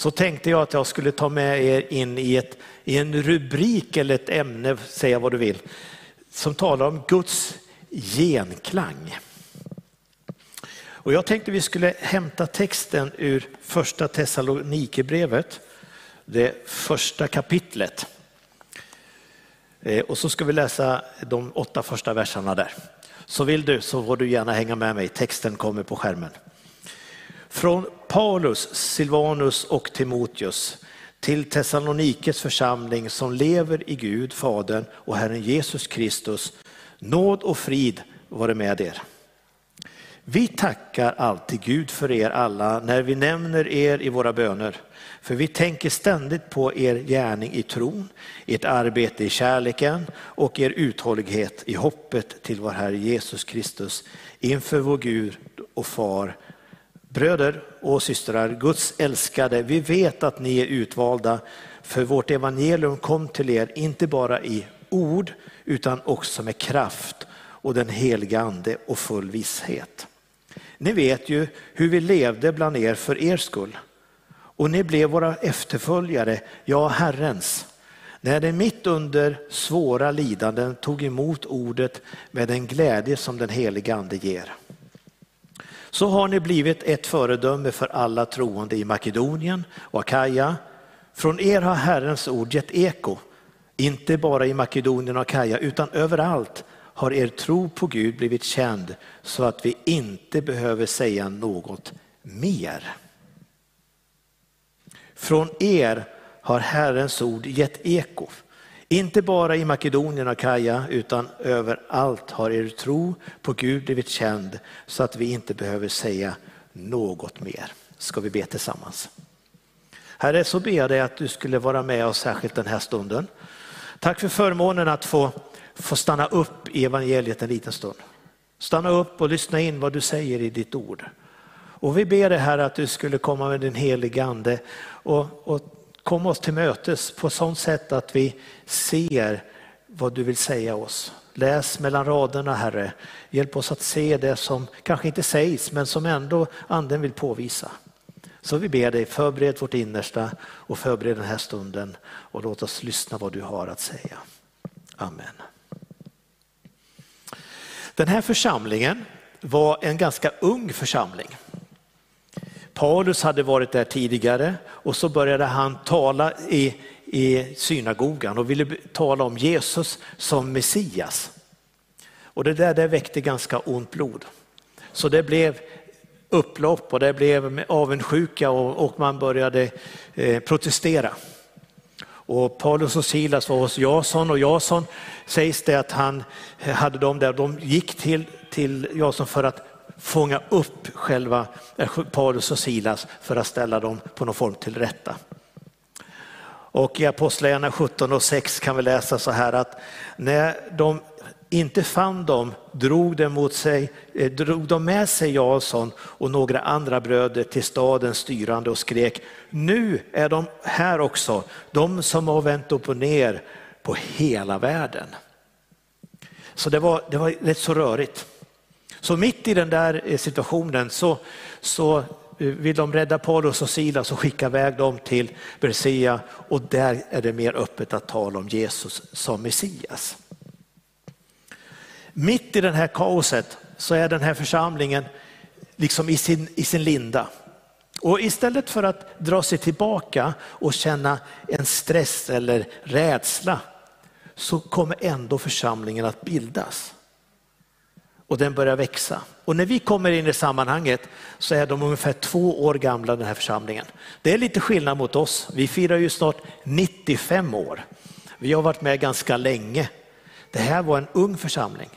så tänkte jag att jag skulle ta med er in i, ett, i en rubrik eller ett ämne, säga vad du vill, som talar om Guds genklang. Och jag tänkte vi skulle hämta texten ur första Thessalonikerbrevet, det första kapitlet. Eh, och så ska vi läsa de åtta första verserna där. Så vill du så får du gärna hänga med mig, texten kommer på skärmen. Från Paulus, Silvanus och Timoteus till Thessalonikes församling som lever i Gud, Fadern och Herren Jesus Kristus. Nåd och frid vare med er. Vi tackar alltid Gud för er alla när vi nämner er i våra böner. För vi tänker ständigt på er gärning i tron, ert arbete i kärleken och er uthållighet i hoppet till vår Herre Jesus Kristus inför vår Gud och Far. Bröder och systrar, Guds älskade, vi vet att ni är utvalda för vårt evangelium kom till er inte bara i ord utan också med kraft och den heliga ande och full visshet. Ni vet ju hur vi levde bland er för er skull. Och ni blev våra efterföljare, ja Herrens, när ni mitt under svåra lidanden tog emot ordet med den glädje som den heliga ande ger. Så har ni blivit ett föredöme för alla troende i Makedonien och Akaja. Från er har Herrens ord gett eko, inte bara i Makedonien och Akaja utan överallt har er tro på Gud blivit känd så att vi inte behöver säga något mer. Från er har Herrens ord gett eko. Inte bara i Makedonien och Kaja utan överallt har er tro på Gud blivit känd så att vi inte behöver säga något mer. Ska vi be tillsammans. Herre, så ber jag dig att du skulle vara med oss särskilt den här stunden. Tack för förmånen att få få stanna upp i evangeliet en liten stund. Stanna upp och lyssna in vad du säger i ditt ord. Och vi ber dig här att du skulle komma med din heliga ande och, och Kom oss till mötes på sånt sätt att vi ser vad du vill säga oss. Läs mellan raderna Herre. Hjälp oss att se det som kanske inte sägs men som ändå anden vill påvisa. Så vi ber dig, förbered vårt innersta och förbered den här stunden och låt oss lyssna vad du har att säga. Amen. Den här församlingen var en ganska ung församling. Paulus hade varit där tidigare och så började han tala i, i synagogan och ville tala om Jesus som Messias. Och det där det väckte ganska ont blod. Så det blev upplopp och det blev avundsjuka och, och man började eh, protestera. Och Paulus och Silas var hos Jason och Jason sägs det att han hade dem där, de gick till, till Jason för att fånga upp själva eh, Paulus och Silas för att ställa dem på någon form till rätta. Och i Apostlagärningarna 17 och 6 kan vi läsa så här att när de inte fann dem drog de, mot sig, eh, drog de med sig Jason och några andra bröder till stadens styrande och skrek, nu är de här också, de som har vänt upp och ner på hela världen. Så det var, det var rätt så rörigt. Så mitt i den där eh, situationen så, så eh, vill de rädda Paulus och Silas och skicka iväg dem till Bersea och där är det mer öppet att tala om Jesus som Messias. Mitt i det här kaoset så är den här församlingen liksom i sin, i sin linda. Och istället för att dra sig tillbaka och känna en stress eller rädsla så kommer ändå församlingen att bildas. Och den börjar växa. Och när vi kommer in i sammanhanget så är de ungefär två år gamla den här församlingen. Det är lite skillnad mot oss. Vi firar ju snart 95 år. Vi har varit med ganska länge. Det här var en ung församling.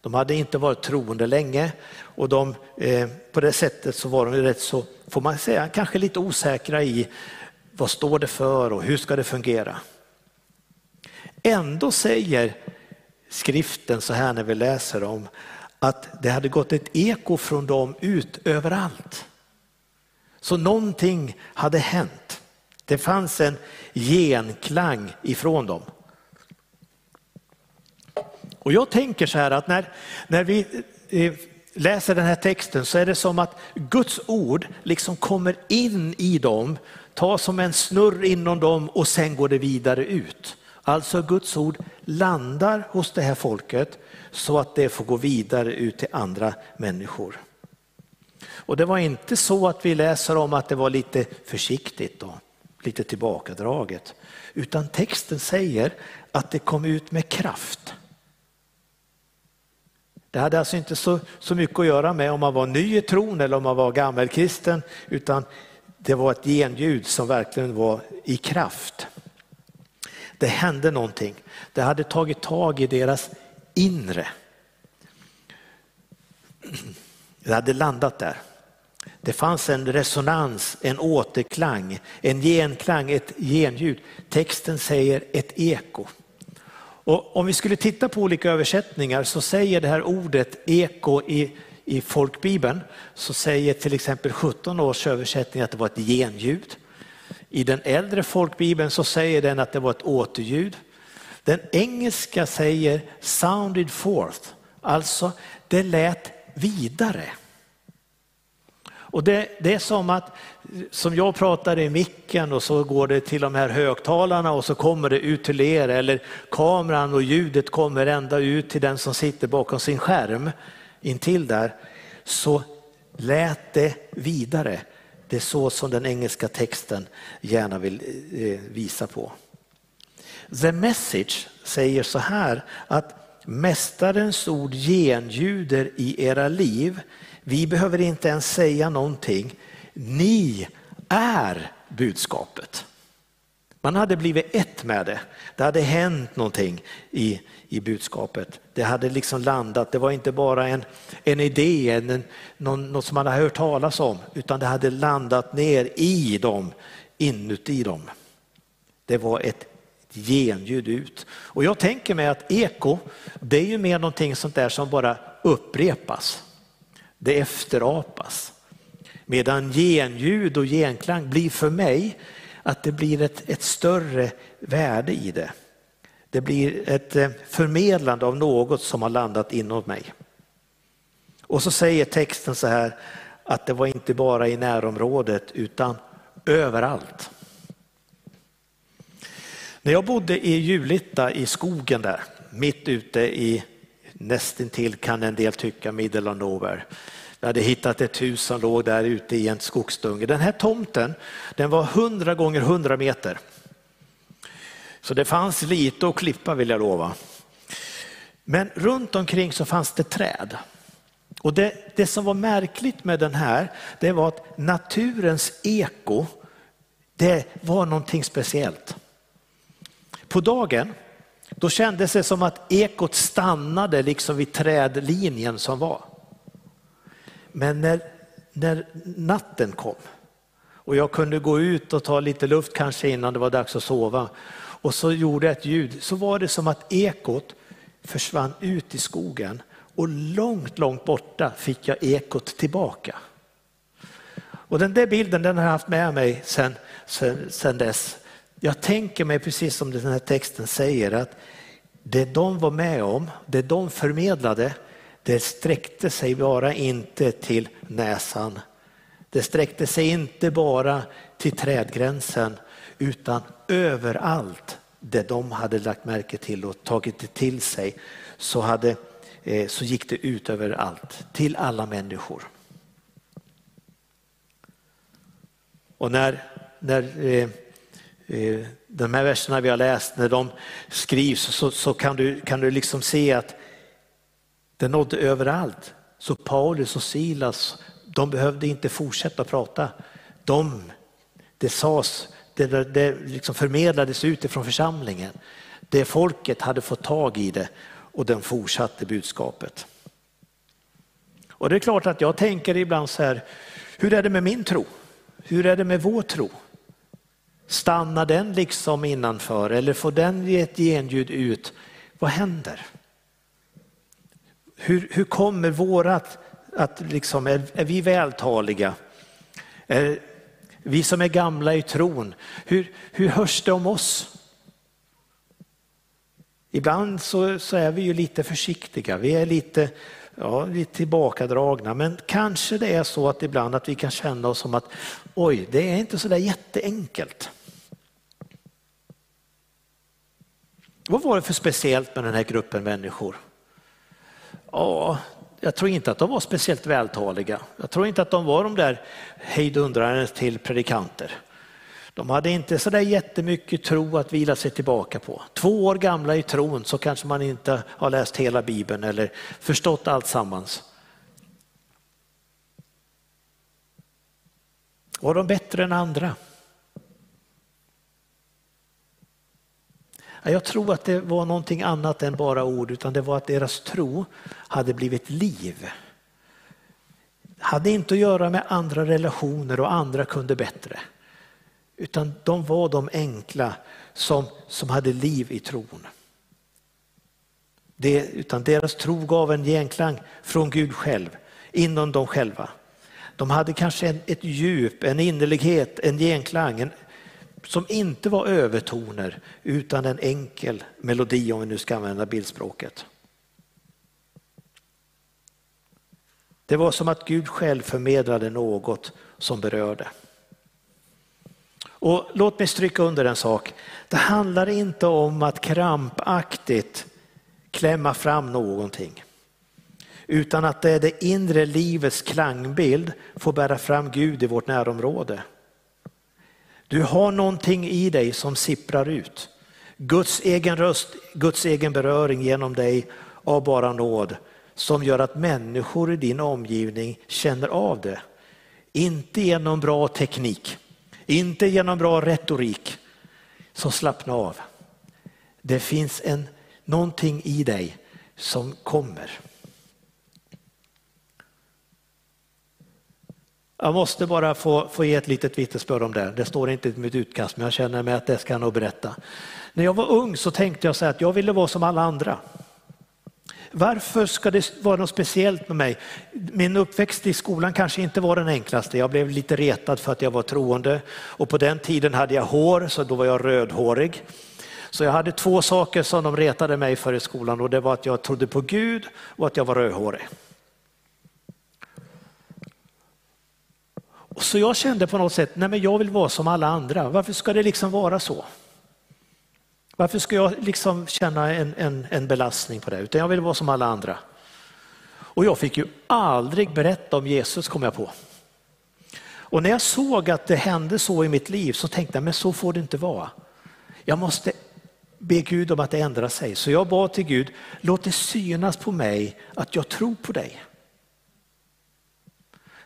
De hade inte varit troende länge och de, eh, på det sättet så var de rätt så, får man säga, kanske lite osäkra i vad står det för och hur ska det fungera. Ändå säger skriften så här när vi läser om att det hade gått ett eko från dem ut överallt. Så någonting hade hänt. Det fanns en genklang ifrån dem. Och jag tänker så här att när, när vi eh, läser den här texten så är det som att Guds ord liksom kommer in i dem, tar som en snurr inom dem och sen går det vidare ut. Alltså Guds ord landar hos det här folket så att det får gå vidare ut till andra människor. Och det var inte så att vi läser om att det var lite försiktigt och lite tillbakadraget, utan texten säger att det kom ut med kraft. Det hade alltså inte så, så mycket att göra med om man var ny i tron eller om man var gammelkristen, utan det var ett genljud som verkligen var i kraft. Det hände någonting. Det hade tagit tag i deras inre. Det hade landat där. Det fanns en resonans, en återklang, en genklang, ett genljud. Texten säger ett eko. Och om vi skulle titta på olika översättningar så säger det här ordet eko i, i folkbibeln så säger till exempel 17 års översättning att det var ett genljud. I den äldre folkbibeln så säger den att det var ett återljud. Den engelska säger sounded forth, alltså det lät vidare. Och det, det, är som att, som jag pratar i micken och så går det till de här högtalarna och så kommer det ut till er eller kameran och ljudet kommer ända ut till den som sitter bakom sin skärm intill där. Så lät det vidare. Det är så som den engelska texten gärna vill eh, visa på. The message säger så här att Mästarens ord genljuder i era liv vi behöver inte ens säga någonting. Ni är budskapet. Man hade blivit ett med det. Det hade hänt någonting i, i budskapet. Det hade liksom landat. Det var inte bara en, en idé, en, någon, något som man hade hört talas om, utan det hade landat ner i dem, inuti dem. Det var ett genljud ut. Och jag tänker mig att eko, det är ju mer någonting sånt där som bara upprepas. Det efterapas. Medan genljud och genklang blir för mig att det blir ett, ett större värde i det. Det blir ett eh, förmedlande av något som har landat inom mig. Och så säger texten så här att det var inte bara i närområdet utan överallt. När jag bodde i Julita i skogen där, mitt ute i nästintill kan en del tycka middle of nowhere. Vi hade hittat ett hus som låg där ute i en skogsdunge. Den här tomten den var 100 gånger 100 meter. Så det fanns lite att klippa vill jag lova. Men runt omkring så fanns det träd. Och det, det som var märkligt med den här, det var att naturens eko, det var någonting speciellt. På dagen då kändes det som att ekot stannade liksom vid trädlinjen som var. Men när, när natten kom och jag kunde gå ut och ta lite luft kanske innan det var dags att sova och så gjorde jag ett ljud så var det som att ekot försvann ut i skogen och långt, långt borta fick jag ekot tillbaka. Och den där bilden den har jag haft med mig sedan sen, sen dess. Jag tänker mig precis som den här texten säger att det de var med om, det de förmedlade, det sträckte sig bara inte till näsan. Det sträckte sig inte bara till trädgränsen utan överallt det de hade lagt märke till och tagit det till sig så, hade, eh, så gick det ut överallt, till alla människor. Och när, när eh, Eh, de här verserna vi har läst, när de skrivs så, så kan, du, kan du liksom se att det nådde överallt. Så Paulus och Silas, de behövde inte fortsätta prata. De, det sades, det, det liksom förmedlades utifrån församlingen. Det folket hade fått tag i det och den fortsatte budskapet. Och det är klart att jag tänker ibland så här, hur är det med min tro? Hur är det med vår tro? Stannar den liksom innanför eller får den ge ett genljud ut? Vad händer? Hur, hur kommer vårat att liksom, är, är vi vältaliga? Är vi som är gamla i tron, hur, hur hörs det om oss? Ibland så, så, är vi ju lite försiktiga, vi är lite Ja, lite tillbakadragna, men kanske det är så att ibland att vi kan känna oss som att oj, det är inte så där jätteenkelt. Vad var det för speciellt med den här gruppen människor? Ja, jag tror inte att de var speciellt vältaliga. Jag tror inte att de var de där hejdundrarna till predikanter. De hade inte så där jättemycket tro att vila sig tillbaka på. Två år gamla i tron så kanske man inte har läst hela Bibeln eller förstått allt sammans. Var de bättre än andra? Jag tror att det var någonting annat än bara ord, utan det var att deras tro hade blivit liv. Det hade inte att göra med andra relationer och andra kunde bättre. Utan de var de enkla som, som hade liv i tron. Det, utan deras tro gav en genklang från Gud själv, inom dem själva. De hade kanske en, ett djup, en innerlighet, en genklang, en, som inte var övertoner utan en enkel melodi om vi nu ska använda bildspråket. Det var som att Gud själv förmedlade något som berörde. Och låt mig stryka under en sak. Det handlar inte om att krampaktigt klämma fram någonting. Utan att det är det inre livets klangbild får bära fram Gud i vårt närområde. Du har någonting i dig som sipprar ut. Guds egen röst, Guds egen beröring genom dig av bara nåd som gör att människor i din omgivning känner av det. Inte genom bra teknik, inte genom bra retorik. Så slappna av. Det finns en, någonting i dig som kommer. Jag måste bara få, få ge ett litet vittnesbörd om det. Det står inte i mitt utkast men jag känner mig att det ska jag nog berätta. När jag var ung så tänkte jag så att jag ville vara som alla andra. Varför ska det vara något speciellt med mig? Min uppväxt i skolan kanske inte var den enklaste. Jag blev lite retad för att jag var troende och på den tiden hade jag hår så då var jag rödhårig. Så jag hade två saker som de retade mig för i skolan och det var att jag trodde på Gud och att jag var rödhårig. Så jag kände på något sätt, nej men jag vill vara som alla andra. Varför ska det liksom vara så? Varför ska jag liksom känna en, en, en belastning på det? Utan jag vill vara som alla andra. Och jag fick ju aldrig berätta om Jesus kom jag på. Och när jag såg att det hände så i mitt liv så tänkte jag, men så får det inte vara. Jag måste be Gud om att det ändrar sig. Så jag bad till Gud, låt det synas på mig att jag tror på dig.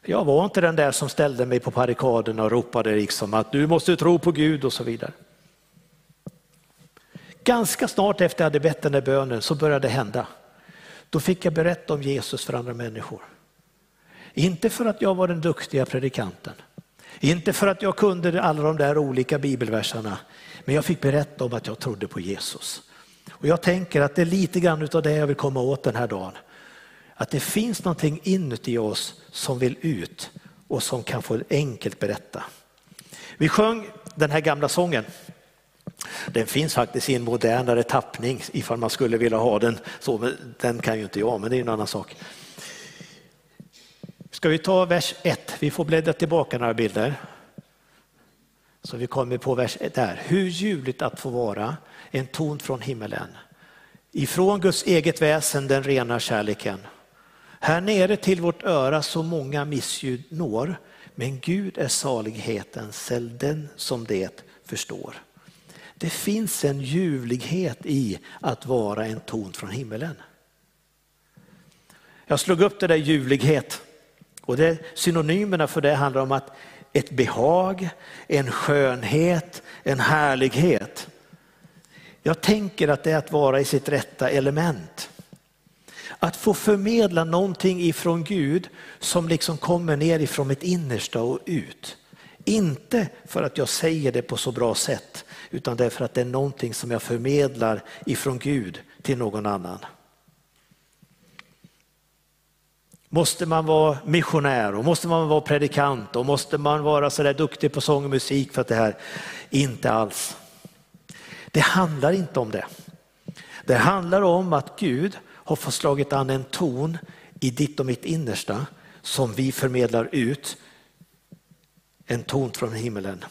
Jag var inte den där som ställde mig på barrikaderna och ropade liksom att du måste tro på Gud och så vidare. Ganska snart efter jag hade bett den där bönen så började det hända. Då fick jag berätta om Jesus för andra människor. Inte för att jag var den duktiga predikanten. Inte för att jag kunde alla de där olika bibelverserna. Men jag fick berätta om att jag trodde på Jesus. Och jag tänker att det är lite grann av det jag vill komma åt den här dagen. Att det finns någonting inuti oss som vill ut och som kan få enkelt berätta. Vi sjöng den här gamla sången. Den finns faktiskt i en modernare tappning ifall man skulle vilja ha den. Så, men den kan ju inte jag, men det är en annan sak. Ska vi ta vers 1? Vi får bläddra tillbaka några bilder. Så vi kommer på vers 1 där. Hur ljuvligt att få vara en ton från himmelen. Ifrån Guds eget väsen den rena kärleken. Här nere till vårt öra så många missljud når, men Gud är saligheten, säll den som det förstår. Det finns en ljuvlighet i att vara en ton från himmelen. Jag slog upp det där ljuvlighet och det, synonymerna för det handlar om att ett behag, en skönhet, en härlighet. Jag tänker att det är att vara i sitt rätta element. Att få förmedla någonting ifrån Gud som liksom kommer ner ifrån mitt innersta och ut. Inte för att jag säger det på så bra sätt utan därför att det är någonting som jag förmedlar ifrån Gud till någon annan. Måste man vara missionär och måste man vara predikant och måste man vara så där duktig på sång och musik för att det här? Inte alls. Det handlar inte om det. Det handlar om att Gud har fått slagit an en ton i ditt och mitt innersta som vi förmedlar ut en ton från himmelen.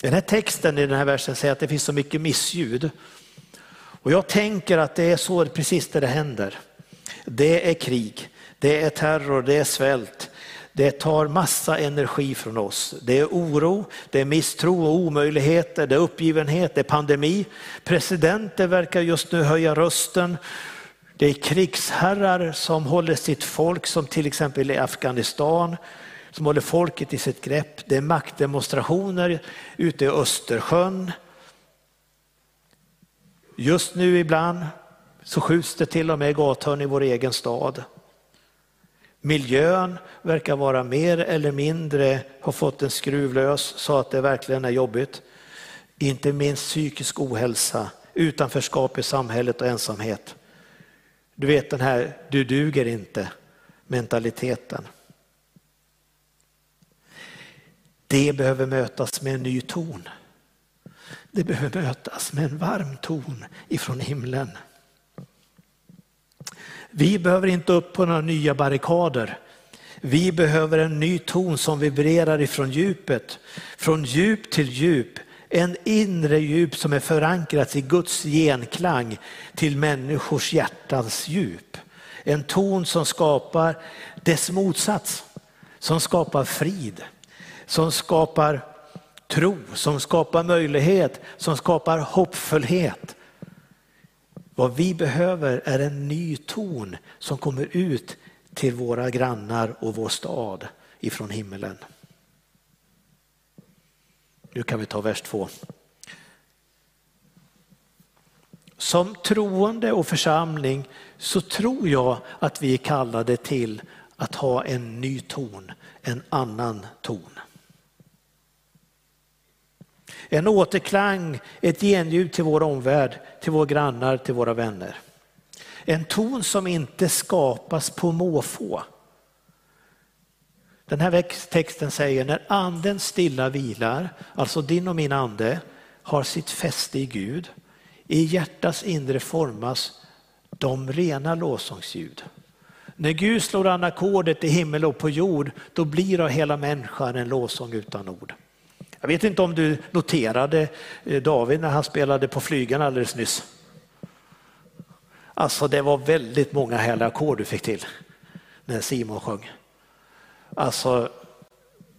Den här texten i den här versen säger att det finns så mycket missljud. Och jag tänker att det är så precis det, det händer. Det är krig, det är terror, det är svält. Det tar massa energi från oss. Det är oro, det är misstro och omöjligheter, det är uppgivenhet, det är pandemi. Presidenter verkar just nu höja rösten. Det är krigsherrar som håller sitt folk, som till exempel i Afghanistan, som håller folket i sitt grepp. Det är maktdemonstrationer ute i Östersjön. Just nu ibland så skjuts det till och med i gathörn i vår egen stad. Miljön verkar vara mer eller mindre, har fått en skruv lös så att det verkligen är jobbigt. Inte minst psykisk ohälsa, utanförskap i samhället och ensamhet. Du vet den här du duger inte mentaliteten. Det behöver mötas med en ny ton. Det behöver mötas med en varm ton ifrån himlen. Vi behöver inte upp på några nya barrikader. Vi behöver en ny ton som vibrerar ifrån djupet, från djup till djup. En inre djup som är förankrat i Guds genklang till människors hjärtans djup. En ton som skapar dess motsats, som skapar frid, som skapar tro, som skapar möjlighet, som skapar hoppfullhet. Vad vi behöver är en ny ton som kommer ut till våra grannar och vår stad ifrån himmelen. Nu kan vi ta vers två. Som troende och församling så tror jag att vi är kallade till att ha en ny ton, en annan ton. En återklang, ett genljud till vår omvärld, till våra grannar, till våra vänner. En ton som inte skapas på måfå. Den här texten säger när anden stilla vilar, alltså din och min ande, har sitt fäste i Gud. I hjärtats inre formas de rena lovsångsljud. När Gud slår an ackordet i himmel och på jord, då blir av hela människan en lovsång utan ord. Jag vet inte om du noterade eh, David när han spelade på flygeln alldeles nyss. Alltså det var väldigt många härliga ackord du fick till när Simon sjöng. Alltså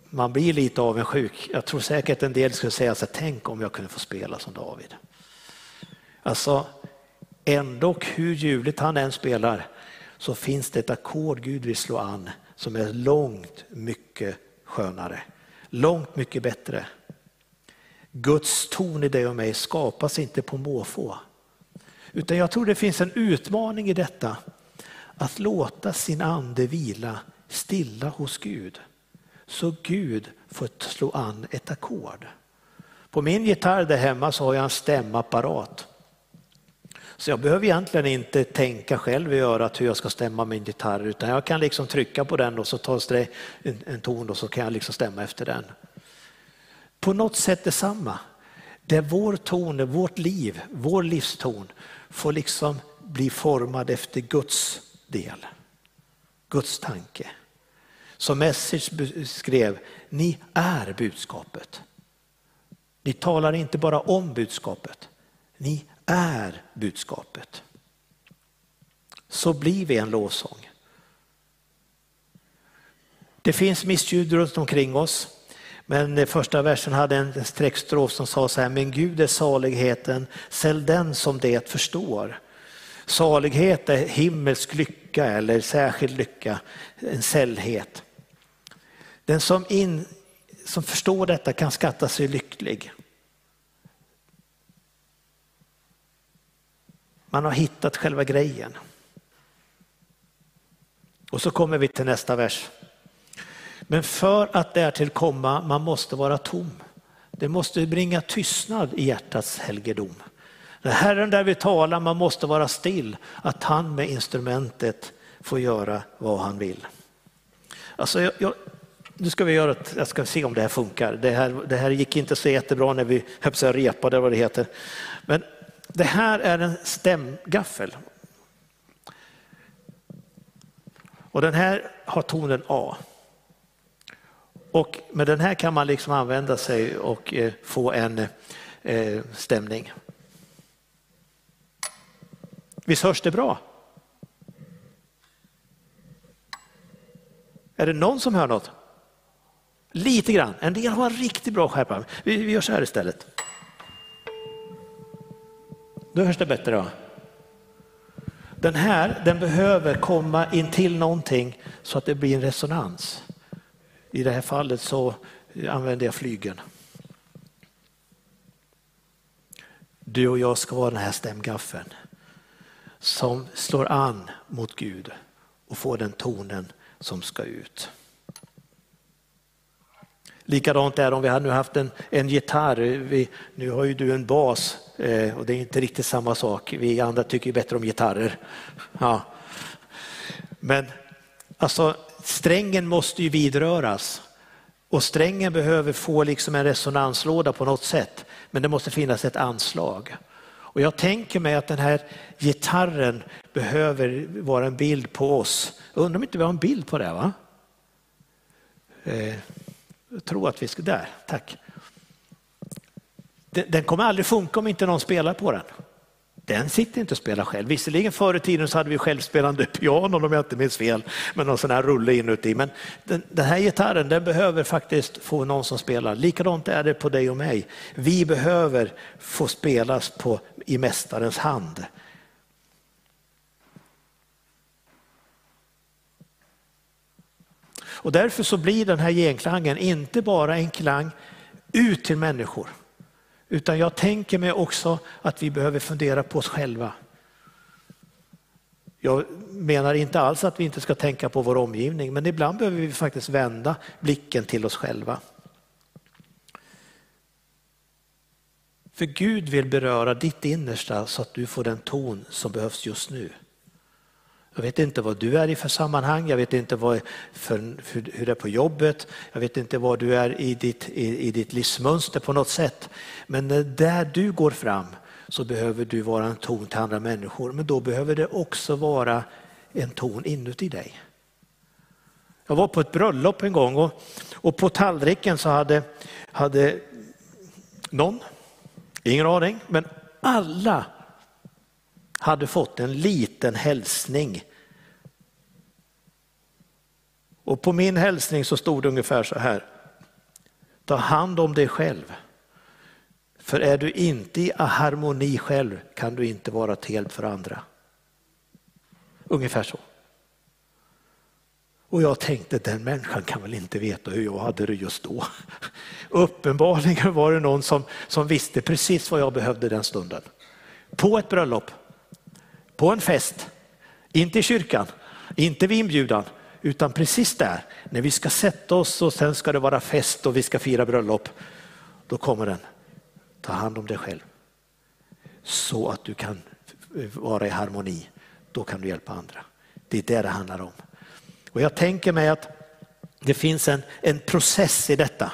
man blir lite avundsjuk. Jag tror säkert en del skulle säga så tänk om jag kunde få spela som David. Alltså ändå hur ljuvligt han än spelar så finns det ett ackord Gud vill slå an som är långt mycket skönare. Långt mycket bättre. Guds ton i dig och mig skapas inte på måfå. Utan jag tror det finns en utmaning i detta. Att låta sin ande vila stilla hos Gud. Så Gud får slå an ett ackord. På min gitarr där hemma så har jag en stämapparat. Så jag behöver egentligen inte tänka själv i örat hur jag ska stämma min gitarr utan jag kan liksom trycka på den och så tas det en, en ton och så kan jag liksom stämma efter den. På något sätt detsamma. Där vår ton, vårt liv, vår livston får liksom bli formad efter Guds del. Guds tanke. Som Message skrev, ni är budskapet. Ni talar inte bara om budskapet, ni är budskapet. Så blir vi en lovsång. Det finns missljud runt omkring oss. Men första versen hade en streckstrof som sa så här, men Gud är saligheten, sälj den som det förstår. Salighet är himmelsk lycka eller särskild lycka, en sällhet. Den som, in, som förstår detta kan skatta sig lycklig. Man har hittat själva grejen. Och så kommer vi till nästa vers. Men för att därtill komma, man måste vara tom. Det måste bringa tystnad i hjärtats helgedom. När Herren där vi talar, man måste vara still, att han med instrumentet får göra vad han vill. Alltså jag, jag, nu ska vi göra ett, jag ska se om det här funkar. Det här, det här gick inte så jättebra när vi höll repade vad det heter. Men det här är en stämgaffel. Och den här har tonen A. Och med den här kan man liksom använda sig och eh, få en eh, stämning. Visst hörs det bra? Är det någon som hör något? Lite grann. En del har en riktigt bra skärpa. Vi, vi gör så här istället. Då hörs det bättre. Då. Den här den behöver komma in till någonting så att det blir en resonans. I det här fallet så använder jag flygen. Du och jag ska vara den här stämgaffeln som slår an mot Gud och får den tonen som ska ut. Likadant är om vi hade nu haft en, en gitarr. Vi, nu har ju du en bas eh, och det är inte riktigt samma sak. Vi andra tycker bättre om gitarrer. Ja. Men alltså, strängen måste ju vidröras och strängen behöver få liksom en resonanslåda på något sätt. Men det måste finnas ett anslag. Och jag tänker mig att den här gitarren behöver vara en bild på oss. Jag undrar om inte vi har en bild på det? va? Eh, jag tror att vi ska, där, tack. Den kommer aldrig funka om inte någon spelar på den. Den sitter inte och spelar själv. Visserligen förr i tiden så hade vi självspelande pianon om jag inte minns fel, med någon sån här rulle inuti. Men den, den här gitarren den behöver faktiskt få någon som spelar. Likadant är det på dig och mig. Vi behöver få spelas på, i Mästarens hand. Och därför så blir den här genklangen inte bara en klang ut till människor. Utan jag tänker mig också att vi behöver fundera på oss själva. Jag menar inte alls att vi inte ska tänka på vår omgivning, men ibland behöver vi faktiskt vända blicken till oss själva. För Gud vill beröra ditt innersta så att du får den ton som behövs just nu. Jag vet inte vad du är i för sammanhang, jag vet inte vad för, för, hur det är på jobbet, jag vet inte vad du är i ditt, i, i ditt livsmönster på något sätt. Men där du går fram så behöver du vara en ton till andra människor, men då behöver det också vara en ton inuti dig. Jag var på ett bröllop en gång och, och på tallriken så hade, hade någon, ingen aning, men alla hade fått en liten hälsning. Och på min hälsning så stod det ungefär så här. Ta hand om dig själv. För är du inte i harmoni själv kan du inte vara till hjälp för andra. Ungefär så. Och jag tänkte den människan kan väl inte veta hur jag hade det just då. Uppenbarligen var det någon som, som visste precis vad jag behövde den stunden. På ett bröllop på en fest, inte i kyrkan, inte vid inbjudan, utan precis där, när vi ska sätta oss och sen ska det vara fest och vi ska fira bröllop. Då kommer den, ta hand om dig själv. Så att du kan vara i harmoni, då kan du hjälpa andra. Det är det det handlar om. Och jag tänker mig att det finns en, en process i detta.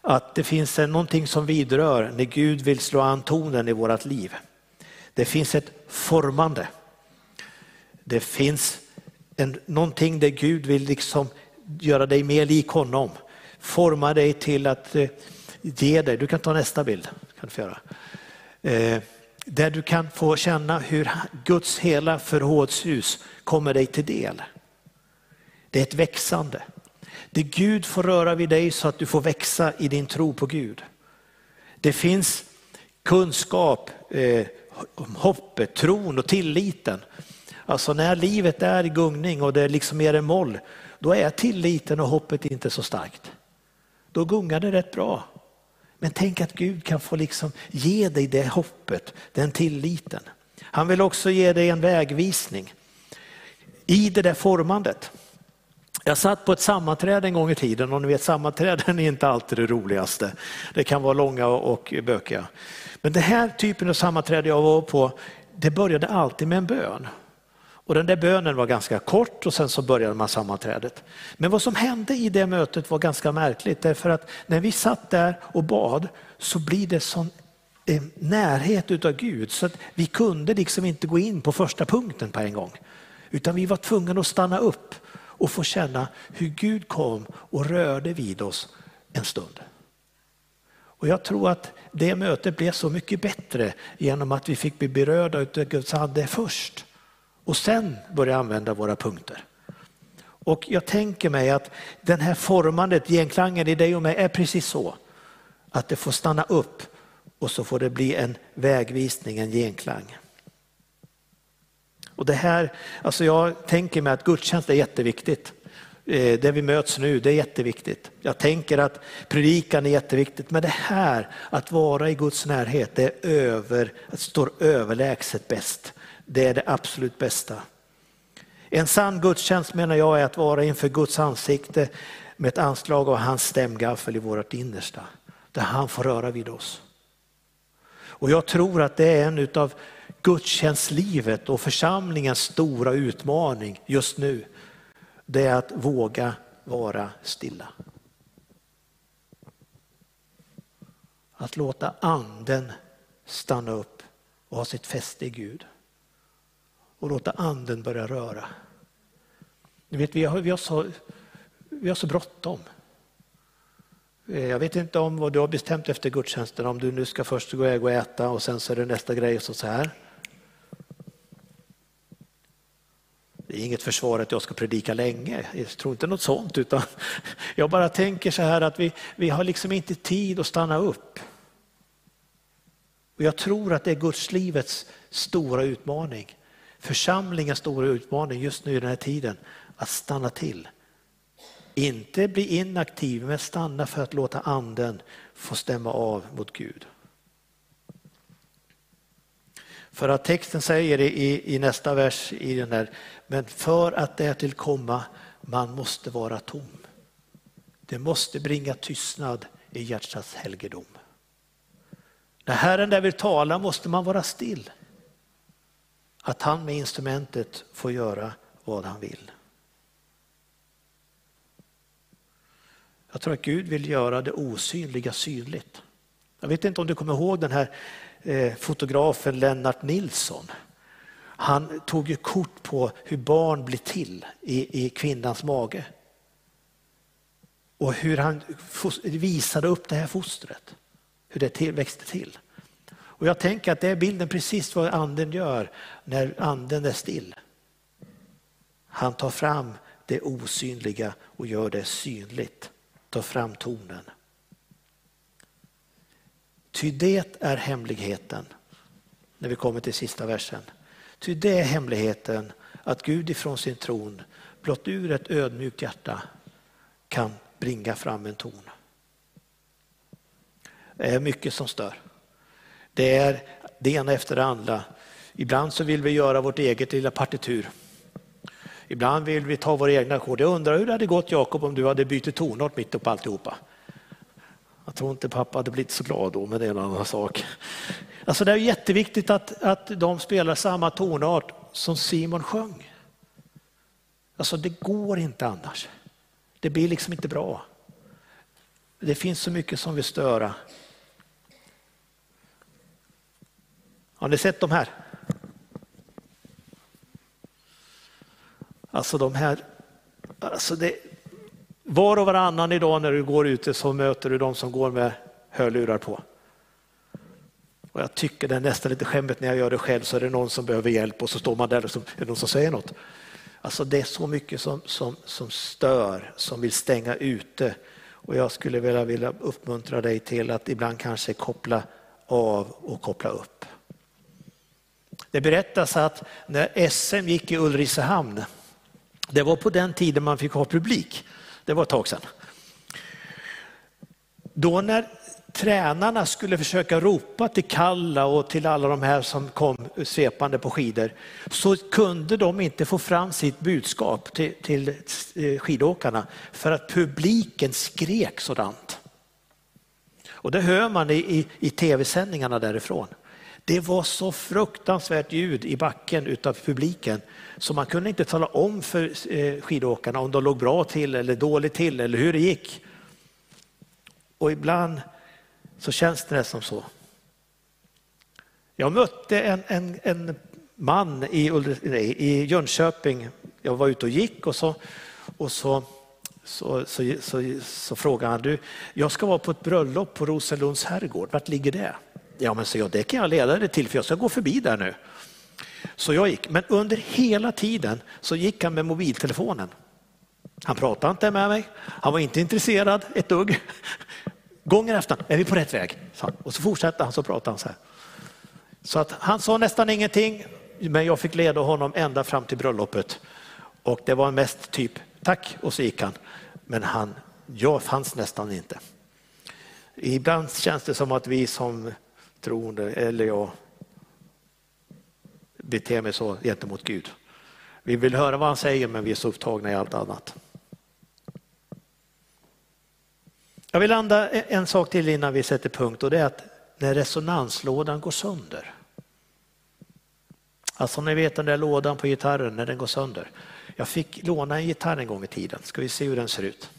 Att det finns en, någonting som vidrör när Gud vill slå an tonen i vårt liv. Det finns ett formande. Det finns en, någonting där Gud vill liksom göra dig mer lik honom. Forma dig till att eh, ge dig, du kan ta nästa bild. Kan du göra. Eh, där du kan få känna hur Guds hela förrådshus kommer dig till del. Det är ett växande. Det Gud får röra vid dig så att du får växa i din tro på Gud. Det finns kunskap, eh, om hoppet, tron och tilliten. Alltså när livet är i gungning och det liksom är en moll, då är tilliten och hoppet inte så starkt. Då gungar det rätt bra. Men tänk att Gud kan få liksom ge dig det hoppet, den tilliten. Han vill också ge dig en vägvisning i det där formandet. Jag satt på ett sammanträde en gång i tiden och ni vet sammanträden är inte alltid det roligaste. Det kan vara långa och bökiga. Men den här typen av sammanträde jag var på, det började alltid med en bön. Och den där bönen var ganska kort och sen så började man sammanträdet. Men vad som hände i det mötet var ganska märkligt därför att när vi satt där och bad så blir det sån närhet utav Gud så att vi kunde liksom inte gå in på första punkten på en gång. Utan vi var tvungna att stanna upp och få känna hur Gud kom och rörde vid oss en stund. Och jag tror att det mötet blev så mycket bättre genom att vi fick bli berörda av Guds ande först och sen börja använda våra punkter. Och jag tänker mig att den här formandet, genklangen i dig och mig är precis så. Att det får stanna upp och så får det bli en vägvisning, en genklang. Och det här, alltså jag tänker mig att gudstjänst är jätteviktigt. Eh, det vi möts nu, det är jätteviktigt. Jag tänker att predikan är jätteviktigt, men det här att vara i Guds närhet, det är över, står överlägset bäst. Det är det absolut bästa. En sann gudstjänst menar jag är att vara inför Guds ansikte med ett anslag av hans stämgaffel i vårt innersta, där han får röra vid oss. Och jag tror att det är en av gudstjänstlivet och församlingens stora utmaning just nu. Det är att våga vara stilla. Att låta anden stanna upp och ha sitt fäste i Gud. Och låta anden börja röra. Ni vet, vi har, vi har så, vi har så bråttom. Eh, jag vet inte om vad du har bestämt efter gudstjänsten, om du nu ska först gå iväg och äta och sen så är det nästa grej och så här. Det är inget försvar att jag ska predika länge, jag tror inte något sånt, utan jag bara tänker så här att vi, vi har liksom inte tid att stanna upp. Och jag tror att det är Gudslivets stora utmaning, församlingens stora utmaning just nu i den här tiden, att stanna till. Inte bli inaktiv, men stanna för att låta anden få stämma av mot Gud. För att texten säger i, i nästa vers i den här, men för att därtill komma, man måste vara tom. Det måste bringa tystnad i hjärtats helgedom. När Herren där vill tala måste man vara still. Att han med instrumentet får göra vad han vill. Jag tror att Gud vill göra det osynliga synligt. Jag vet inte om du kommer ihåg den här Eh, fotografen Lennart Nilsson. Han tog ju kort på hur barn blir till i, i kvinnans mage. Och hur han visade upp det här fostret, hur det till, växte till. Och jag tänker att det är bilden precis vad anden gör när anden är still. Han tar fram det osynliga och gör det synligt tar fram tonen. Ty det är hemligheten, när vi kommer till sista versen. Ty det är hemligheten att Gud ifrån sin tron blott ur ett ödmjukt hjärta kan bringa fram en ton. Det är mycket som stör. Det är det ena efter det andra. Ibland så vill vi göra vårt eget lilla partitur. Ibland vill vi ta våra egna ackord. Jag undrar hur det hade gått Jakob om du hade bytt tonart mitt upp alltihopa. Jag tror inte pappa hade blivit så glad då, men det är en annan sak. Alltså det är jätteviktigt att, att de spelar samma tonart som Simon sjöng. Alltså det går inte annars. Det blir liksom inte bra. Det finns så mycket som vill störa. Har ni sett de här? Alltså de här, alltså det, var och varannan idag när du går ute så möter du de som går med hörlurar på. Och jag tycker det är nästan lite skämmigt när jag gör det själv så är det någon som behöver hjälp och så står man där och så är det någon som säger något. Alltså det är så mycket som, som, som stör, som vill stänga ute. Och jag skulle vilja, vilja uppmuntra dig till att ibland kanske koppla av och koppla upp. Det berättas att när SM gick i Ulricehamn det var på den tiden man fick ha publik. Det var ett tag sedan. Då när tränarna skulle försöka ropa till Kalla och till alla de här som kom svepande på skidor så kunde de inte få fram sitt budskap till, till eh, skidåkarna för att publiken skrek sådant. Och det hör man i, i, i tv-sändningarna därifrån. Det var så fruktansvärt ljud i backen utav publiken så man kunde inte tala om för eh, skidåkarna om de låg bra till eller dåligt till eller hur det gick. Och ibland så känns det nästan så. Jag mötte en, en, en man i, nej, i Jönköping, jag var ute och gick och så, och så så, så, så, så frågade han, du, jag ska vara på ett bröllop på Rosenlunds herrgård, vart ligger det? Ja men så jag, det kan jag leda dig till för jag ska gå förbi där nu. Så jag gick, men under hela tiden så gick han med mobiltelefonen. Han pratade inte med mig, han var inte intresserad ett dugg. Gången efter, är vi på rätt väg? Och så fortsatte han så pratade han så här. Så att han sa nästan ingenting, men jag fick leda honom ända fram till bröllopet. Och det var mest typ tack och så gick han. Men han, jag fanns nästan inte. Ibland känns det som att vi som troende, eller jag, beter mig så gentemot Gud. Vi vill höra vad han säger men vi är så upptagna i allt annat. Jag vill landa en sak till innan vi sätter punkt och det är att när resonanslådan går sönder. Alltså ni vet den där lådan på gitarren när den går sönder. Jag fick låna en gitarr en gång i tiden, ska vi se hur den ser ut.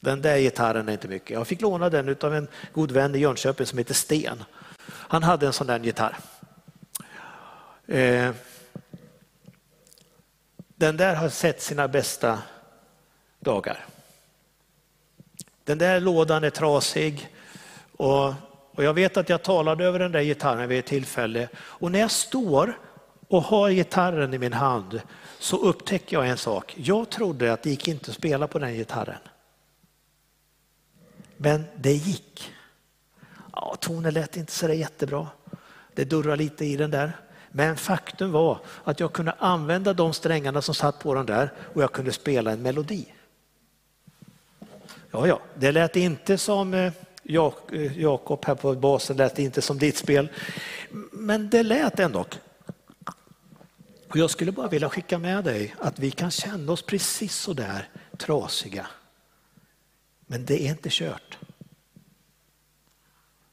Den där gitarren är inte mycket. Jag fick låna den av en god vän i Jönköping som heter Sten. Han hade en sån där gitarr. Eh, den där har sett sina bästa dagar. Den där lådan är trasig och, och jag vet att jag talade över den där gitarren vid ett tillfälle och när jag står och har gitarren i min hand så upptäcker jag en sak. Jag trodde att det gick inte att spela på den gitarren. Men det gick. Ja, tonen lät inte så jättebra. Det durrar lite i den där. Men faktum var att jag kunde använda de strängarna som satt på den där och jag kunde spela en melodi. Ja, ja, det lät inte som eh, eh, Jakob här på basen, lät inte som ditt spel. Men det lät ändå. Och jag skulle bara vilja skicka med dig att vi kan känna oss precis så där trasiga. Men det är inte kört.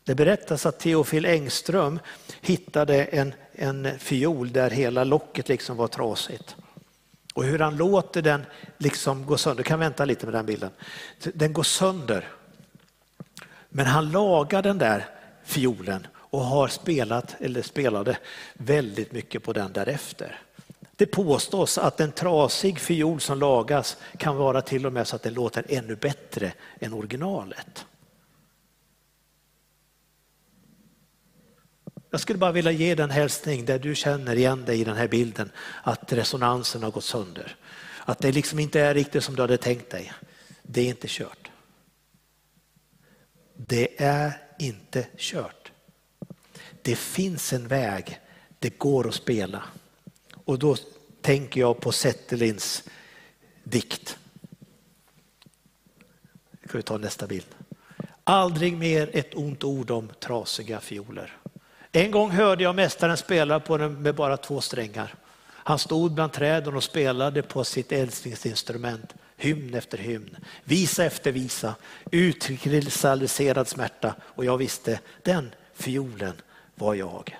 Det berättas att Teofil Engström hittade en, en fiol där hela locket liksom var trasigt. Och hur han låter den liksom gå sönder, du kan vänta lite med den bilden. Den går sönder. Men han lagar den där fiolen och har spelat, eller spelade väldigt mycket på den därefter. Det påstås att en trasig fiol som lagas kan vara till och med så att den låter ännu bättre än originalet. Jag skulle bara vilja ge den hälsning där du känner igen dig i den här bilden att resonansen har gått sönder. Att det liksom inte är riktigt som du hade tänkt dig. Det är inte kört. Det är inte kört. Det finns en väg, det går att spela. Och då tänker jag på Zetterlins dikt. Ska vi ta nästa bild. Aldrig mer ett ont ord om trasiga fioler. En gång hörde jag mästaren spela på den med bara två strängar. Han stod bland träden och spelade på sitt älsklingsinstrument, hymn efter hymn, visa efter visa, utkristalliserad smärta och jag visste, den fiolen var jag.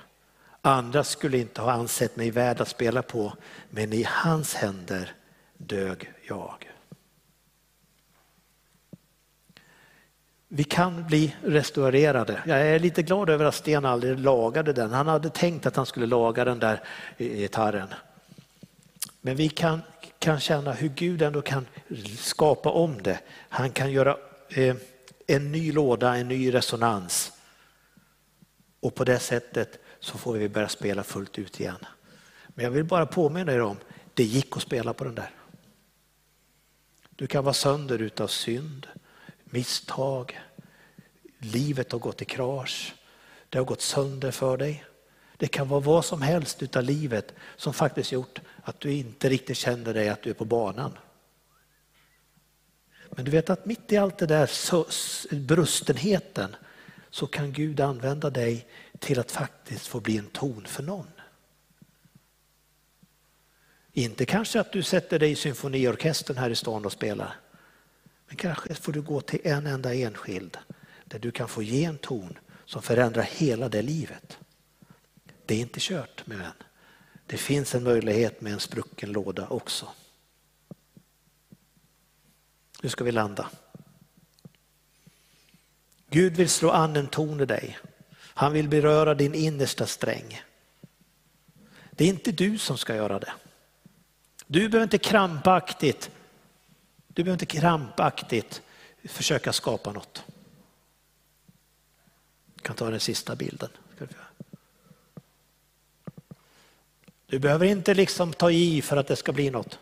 Andra skulle inte ha ansett mig värd att spela på, men i hans händer dög jag. Vi kan bli restaurerade. Jag är lite glad över att Sten aldrig lagade den. Han hade tänkt att han skulle laga den där gitarren. Men vi kan, kan känna hur Gud ändå kan skapa om det. Han kan göra eh, en ny låda, en ny resonans. Och på det sättet så får vi börja spela fullt ut igen. Men jag vill bara påminna er om, det gick att spela på den där. Du kan vara sönder utav synd, misstag, livet har gått i krasch, det har gått sönder för dig. Det kan vara vad som helst utav livet som faktiskt gjort att du inte riktigt känner dig att du är på banan. Men du vet att mitt i allt det där brustenheten så kan Gud använda dig till att faktiskt få bli en ton för någon. Inte kanske att du sätter dig i symfoniorkestern här i stan och spelar. Men kanske får du gå till en enda enskild där du kan få ge en ton som förändrar hela det livet. Det är inte kört med vän. Det finns en möjlighet med en sprucken låda också. Nu ska vi landa. Gud vill slå an en ton i dig. Han vill beröra din innersta sträng. Det är inte du som ska göra det. Du behöver inte krampaktigt, du behöver inte krampaktigt försöka skapa något. Jag kan ta den sista bilden. Du behöver inte liksom ta i för att det ska bli något.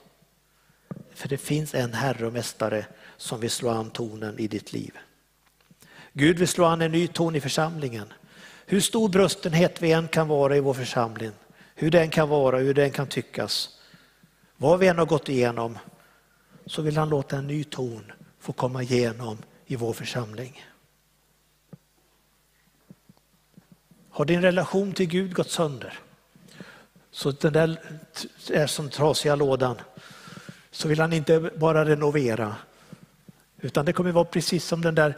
För det finns en Herre och Mästare som vill slå an tonen i ditt liv. Gud vill slå an en ny ton i församlingen. Hur stor bröstenhet vi än kan vara i vår församling, hur den kan vara, hur den kan tyckas. Vad vi än har gått igenom så vill han låta en ny ton få komma igenom i vår församling. Har din relation till Gud gått sönder? Så den där är som trasiga lådan. Så vill han inte bara renovera. Utan det kommer vara precis som den där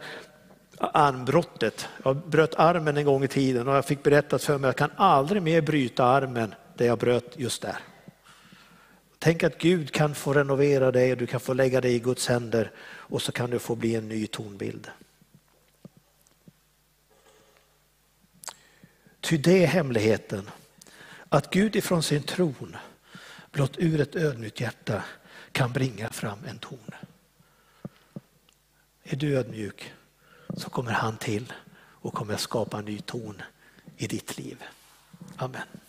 armbrottet. Jag bröt armen en gång i tiden och jag fick berättat för mig att jag kan aldrig mer bryta armen där jag bröt just där. Tänk att Gud kan få renovera dig och du kan få lägga dig i Guds händer och så kan du få bli en ny tonbild. Ty det är hemligheten, att Gud ifrån sin tron blott ur ett ödmjukt hjärta kan bringa fram en ton. Är du ödmjuk så kommer han till och kommer skapa en ny ton i ditt liv. Amen.